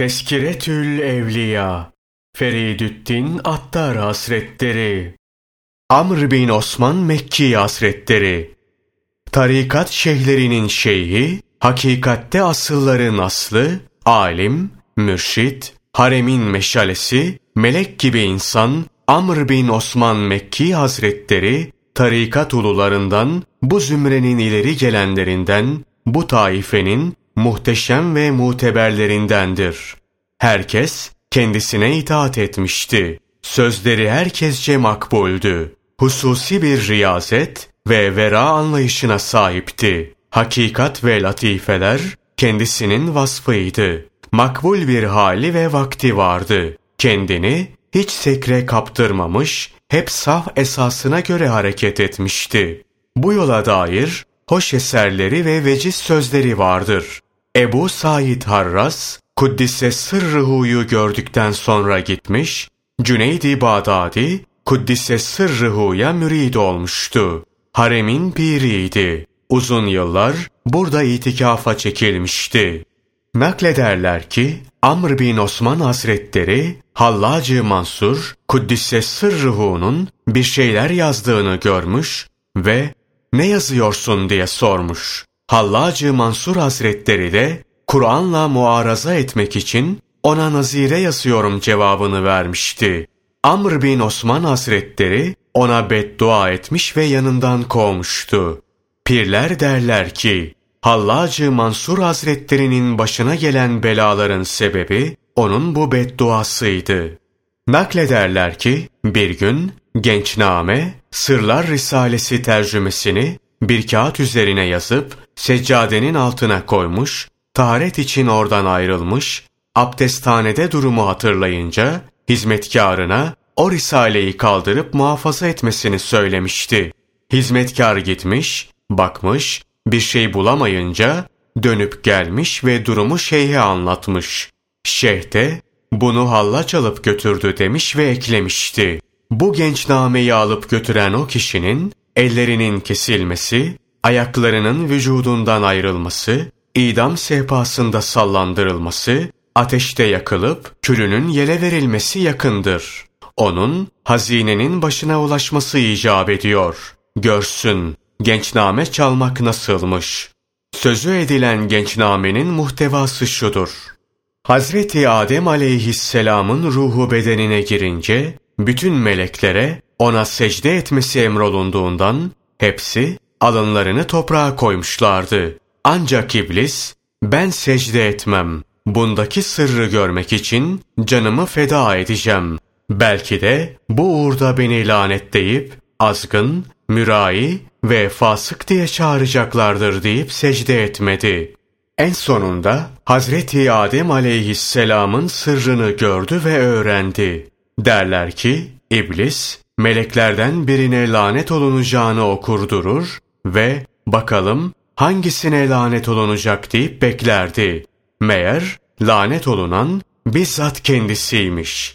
Teskiretül Evliya Feridüddin Attar Hasretleri Amr bin Osman Mekki Hasretleri Tarikat şeyhlerinin şeyhi, hakikatte asılların aslı, alim, mürşit, haremin meşalesi, melek gibi insan, Amr bin Osman Mekki Hazretleri, tarikat ulularından, bu zümrenin ileri gelenlerinden, bu taifenin muhteşem ve muteberlerindendir. Herkes kendisine itaat etmişti. Sözleri herkesce makbuldü. Hususi bir riyazet ve vera anlayışına sahipti. Hakikat ve latifeler kendisinin vasfıydı. Makbul bir hali ve vakti vardı. Kendini hiç sekre kaptırmamış, hep saf esasına göre hareket etmişti. Bu yola dair hoş eserleri ve veciz sözleri vardır. Ebu Said Harras, Kuddise Sırrıhu'yu gördükten sonra gitmiş, Cüneydi Bağdadi, Kuddise Sırrıhu'ya mürid olmuştu. Haremin piriydi. Uzun yıllar burada itikafa çekilmişti. Naklederler ki, Amr bin Osman Hazretleri, Hallacı Mansur, Kuddise Sırrıhu'nun bir şeyler yazdığını görmüş ve ne yazıyorsun diye sormuş. Hallacı Mansur Hazretleri de Kur'an'la muaraza etmek için ona nazire yazıyorum cevabını vermişti. Amr bin Osman Hazretleri ona beddua etmiş ve yanından kovmuştu. Pirler derler ki, Hallacı Mansur Hazretlerinin başına gelen belaların sebebi onun bu bedduasıydı. Naklederler ki bir gün Gençname, Sırlar Risalesi tercümesini bir kağıt üzerine yazıp seccadenin altına koymuş, taharet için oradan ayrılmış, abdesthanede durumu hatırlayınca hizmetkarına o risaleyi kaldırıp muhafaza etmesini söylemişti. Hizmetkar gitmiş, bakmış, bir şey bulamayınca dönüp gelmiş ve durumu şeyhe anlatmış. Şeyh de bunu hallaç alıp götürdü demiş ve eklemişti. Bu genç nameyi alıp götüren o kişinin ellerinin kesilmesi, ayaklarının vücudundan ayrılması, idam sehpasında sallandırılması, ateşte yakılıp külünün yele verilmesi yakındır. Onun hazinenin başına ulaşması icap ediyor. Görsün, gençname çalmak nasılmış. Sözü edilen gençnamenin muhtevası şudur. Hazreti Adem aleyhisselamın ruhu bedenine girince, bütün meleklere ona secde etmesi emrolunduğundan, hepsi alınlarını toprağa koymuşlardı. Ancak iblis, ben secde etmem. Bundaki sırrı görmek için canımı feda edeceğim. Belki de bu uğurda beni lanetleyip, azgın, mürai ve fasık diye çağıracaklardır deyip secde etmedi. En sonunda Hazreti Adem aleyhisselamın sırrını gördü ve öğrendi. Derler ki, iblis, meleklerden birine lanet olunacağını okurdurur ve bakalım hangisine lanet olunacak deyip beklerdi. Meğer lanet olunan bizzat kendisiymiş.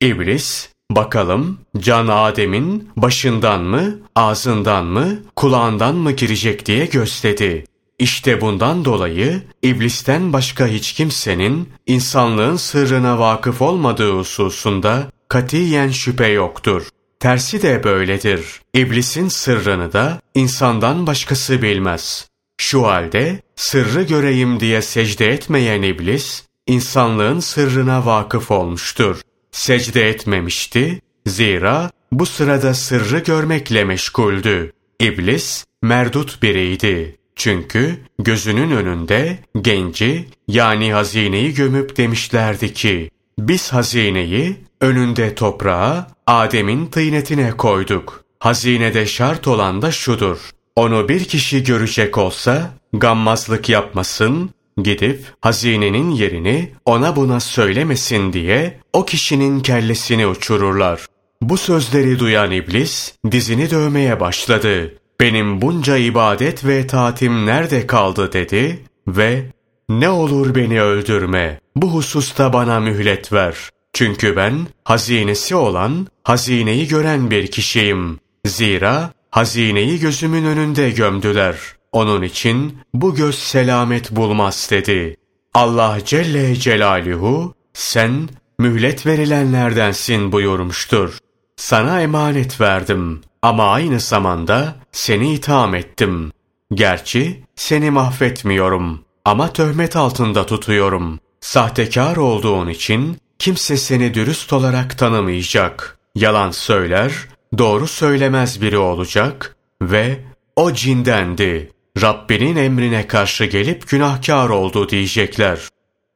İblis, bakalım can Adem'in başından mı, ağzından mı, kulağından mı girecek diye gösterdi. İşte bundan dolayı iblisten başka hiç kimsenin insanlığın sırrına vakıf olmadığı hususunda katiyen şüphe yoktur. Tersi de böyledir. İblisin sırrını da insandan başkası bilmez. Şu halde sırrı göreyim diye secde etmeyen iblis, insanlığın sırrına vakıf olmuştur. Secde etmemişti, zira bu sırada sırrı görmekle meşguldü. İblis, merdut biriydi. Çünkü gözünün önünde genci yani hazineyi gömüp demişlerdi ki, biz hazineyi önünde toprağa Adem'in tıynetine koyduk. Hazinede şart olan da şudur. Onu bir kişi görecek olsa gammazlık yapmasın, gidip hazinenin yerini ona buna söylemesin diye o kişinin kellesini uçururlar. Bu sözleri duyan iblis dizini dövmeye başladı. Benim bunca ibadet ve taatim nerede kaldı dedi ve ne olur beni öldürme, bu hususta bana mühlet ver. Çünkü ben hazinesi olan, hazineyi gören bir kişiyim. Zira hazineyi gözümün önünde gömdüler. Onun için bu göz selamet bulmaz dedi. Allah Celle Celaluhu sen mühlet verilenlerdensin buyurmuştur. Sana emanet verdim ama aynı zamanda seni itham ettim. Gerçi seni mahvetmiyorum ama töhmet altında tutuyorum. Sahtekar olduğun için kimse seni dürüst olarak tanımayacak. Yalan söyler, doğru söylemez biri olacak ve o cindendi. Rabbinin emrine karşı gelip günahkar oldu diyecekler.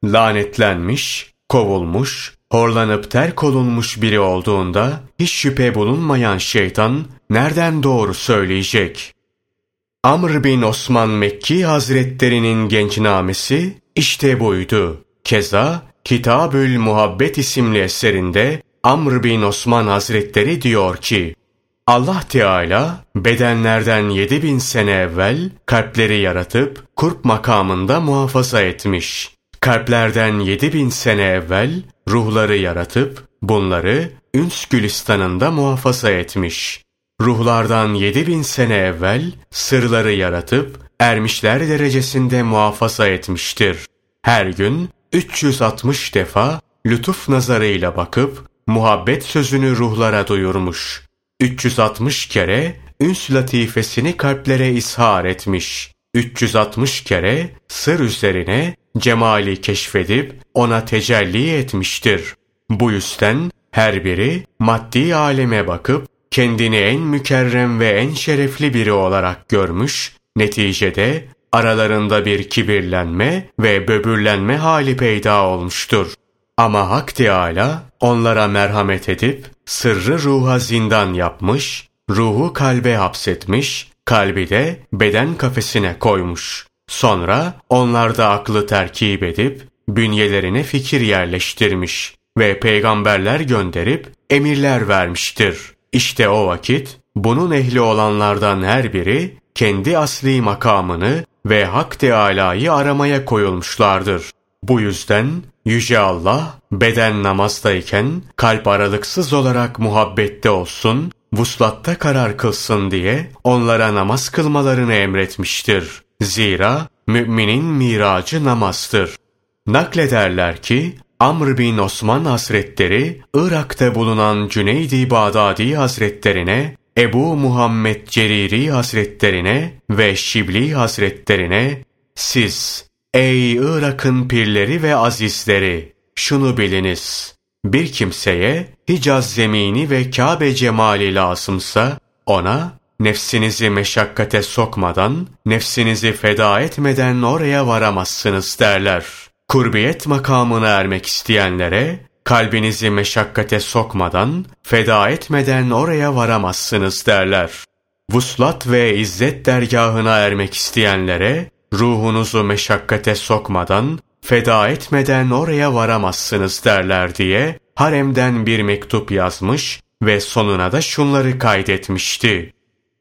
Lanetlenmiş, kovulmuş, horlanıp terk olunmuş biri olduğunda hiç şüphe bulunmayan şeytan nereden doğru söyleyecek? Amr bin Osman Mekki Hazretlerinin gençnamesi işte buydu. Keza Kitabül Muhabbet isimli eserinde Amr bin Osman Hazretleri diyor ki, Allah Teala bedenlerden yedi bin sene evvel kalpleri yaratıp kurp makamında muhafaza etmiş. Kalplerden yedi bin sene evvel ruhları yaratıp bunları Üns Gülistan'ında muhafaza etmiş. Ruhlardan yedi bin sene evvel sırları yaratıp ermişler derecesinde muhafaza etmiştir. Her gün 360 defa lütuf nazarıyla bakıp muhabbet sözünü ruhlara duyurmuş. 360 kere üns latifesini kalplere ishar etmiş. 360 kere sır üzerine cemali keşfedip ona tecelli etmiştir. Bu yüzden her biri maddi aleme bakıp kendini en mükerrem ve en şerefli biri olarak görmüş, neticede aralarında bir kibirlenme ve böbürlenme hali peyda olmuştur. Ama Hak Teâlâ onlara merhamet edip sırrı ruha zindan yapmış, ruhu kalbe hapsetmiş, kalbi de beden kafesine koymuş. Sonra onlarda aklı terkip edip bünyelerine fikir yerleştirmiş ve peygamberler gönderip emirler vermiştir. İşte o vakit bunun ehli olanlardan her biri kendi asli makamını ve Hak Teâlâ'yı aramaya koyulmuşlardır. Bu yüzden Yüce Allah beden namazdayken kalp aralıksız olarak muhabbette olsun, vuslatta karar kılsın diye onlara namaz kılmalarını emretmiştir. Zira müminin miracı namazdır. Naklederler ki Amr bin Osman Hazretleri Irak'ta bulunan Cüneydi Bağdadi Hazretlerine Ebu Muhammed Ceriri Hazretlerine ve Şibli Hazretlerine siz ey Irak'ın pirleri ve azizleri şunu biliniz. Bir kimseye Hicaz zemini ve Kabe cemali lazımsa ona nefsinizi meşakkate sokmadan, nefsinizi feda etmeden oraya varamazsınız derler. Kurbiyet makamına ermek isteyenlere kalbinizi meşakkate sokmadan, feda etmeden oraya varamazsınız derler. Vuslat ve izzet dergahına ermek isteyenlere, ruhunuzu meşakkate sokmadan, feda etmeden oraya varamazsınız derler diye haremden bir mektup yazmış ve sonuna da şunları kaydetmişti.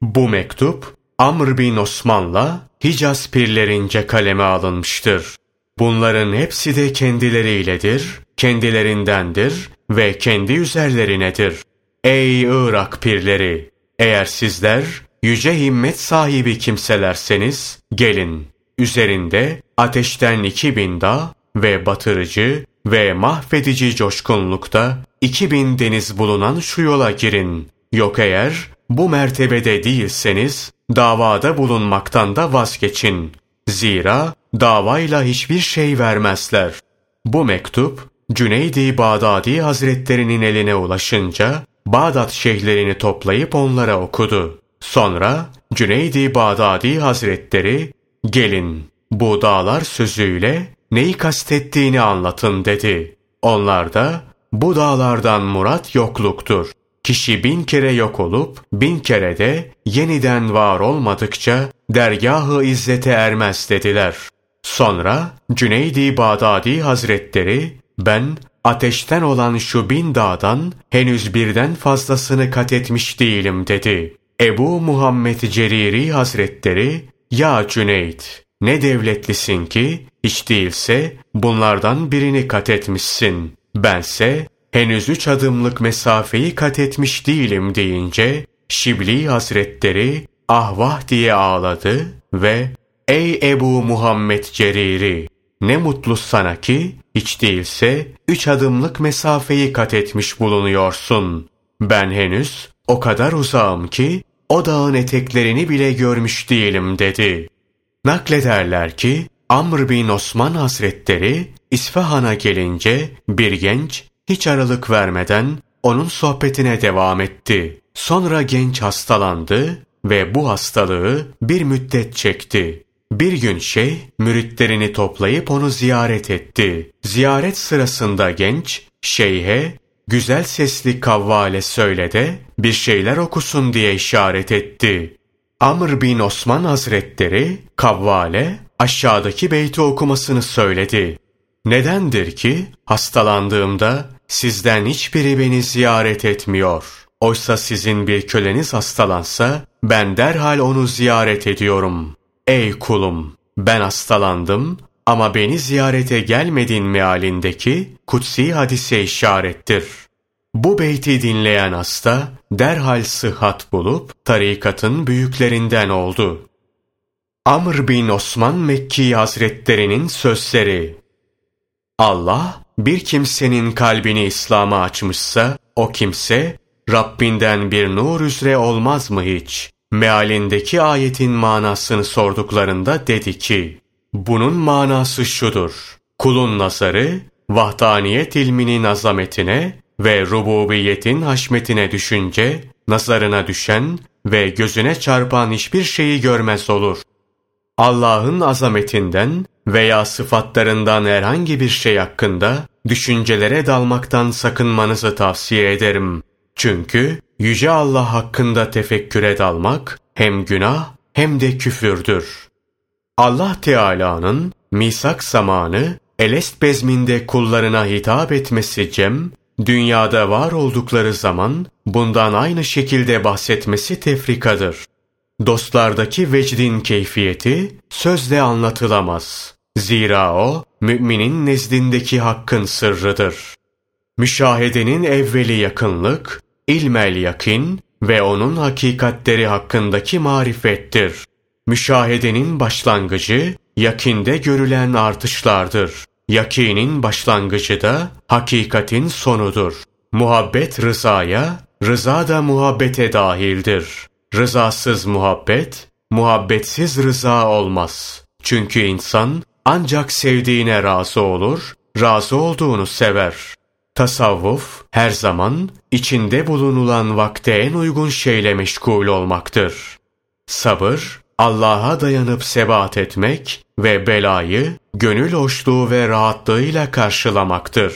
Bu mektup Amr bin Osman'la Hicaz pirlerince kaleme alınmıştır. Bunların hepsi de kendileriyle,dir kendilerindendir ve kendi üzerlerinedir. Ey Irak pirleri! Eğer sizler yüce himmet sahibi kimselerseniz gelin. Üzerinde ateşten iki bin dağ ve batırıcı ve mahvedici coşkunlukta iki bin deniz bulunan şu yola girin. Yok eğer bu mertebede değilseniz davada bulunmaktan da vazgeçin. Zira davayla hiçbir şey vermezler. Bu mektup Cüneydi Bağdadi Hazretlerinin eline ulaşınca Bağdat şeyhlerini toplayıp onlara okudu. Sonra Cüneydi Bağdadi Hazretleri gelin bu dağlar sözüyle neyi kastettiğini anlatın dedi. Onlar da bu dağlardan murat yokluktur. Kişi bin kere yok olup bin kere de yeniden var olmadıkça dergahı izzete ermez dediler. Sonra Cüneydi Bağdadi Hazretleri ben ateşten olan şu bin dağdan henüz birden fazlasını kat etmiş değilim dedi. Ebu Muhammed Ceriri Hazretleri, ya Cüneyt, ne devletlisin ki, hiç değilse bunlardan birini kat etmişsin. Bense henüz üç adımlık mesafeyi kat etmiş değilim deyince, Şibli Hazretleri ahvah diye ağladı ve ey Ebu Muhammed Ceriri ne mutlu sana ki hiç değilse üç adımlık mesafeyi kat etmiş bulunuyorsun. Ben henüz o kadar uzağım ki o dağın eteklerini bile görmüş değilim dedi. Naklederler ki Amr bin Osman Hazretleri İsfahan'a gelince bir genç hiç aralık vermeden onun sohbetine devam etti. Sonra genç hastalandı ve bu hastalığı bir müddet çekti. Bir gün şey müritlerini toplayıp onu ziyaret etti. Ziyaret sırasında genç şeyhe güzel sesli kavvale söyle de bir şeyler okusun diye işaret etti. Amr bin Osman Hazretleri kavvale aşağıdaki beyti okumasını söyledi. Nedendir ki hastalandığımda sizden hiçbiri beni ziyaret etmiyor. Oysa sizin bir köleniz hastalansa ben derhal onu ziyaret ediyorum. Ey kulum ben hastalandım ama beni ziyarete gelmedin mealindeki kutsi hadise işarettir. Bu beyti dinleyen hasta derhal sıhhat bulup tarikatın büyüklerinden oldu. Amr bin Osman Mekki Hazretlerinin sözleri Allah bir kimsenin kalbini İslam'a açmışsa o kimse Rabbinden bir nur üzere olmaz mı hiç? Mealindeki ayetin manasını sorduklarında dedi ki, bunun manası şudur. Kulun nazarı, vahdaniyet ilminin azametine ve rububiyetin haşmetine düşünce, nazarına düşen ve gözüne çarpan hiçbir şeyi görmez olur. Allah'ın azametinden veya sıfatlarından herhangi bir şey hakkında düşüncelere dalmaktan sakınmanızı tavsiye ederim. Çünkü Yüce Allah hakkında tefekküre dalmak hem günah hem de küfürdür. Allah Teala'nın misak zamanı Elest bezminde kullarına hitap etmesi cem, dünyada var oldukları zaman bundan aynı şekilde bahsetmesi tefrikadır. Dostlardaki vecdin keyfiyeti sözle anlatılamaz. Zira o, müminin nezdindeki hakkın sırrıdır. Müşahedenin evveli yakınlık, ilmel yakin ve onun hakikatleri hakkındaki marifettir. Müşahedenin başlangıcı, yakinde görülen artışlardır. Yakinin başlangıcı da hakikatin sonudur. Muhabbet rızaya, rıza da muhabbete dahildir. Rızasız muhabbet, muhabbetsiz rıza olmaz. Çünkü insan ancak sevdiğine razı olur, razı olduğunu sever. Tasavvuf her zaman içinde bulunulan vakte en uygun şeyle meşgul olmaktır. Sabır, Allah'a dayanıp sebat etmek ve belayı gönül hoşluğu ve rahatlığıyla karşılamaktır.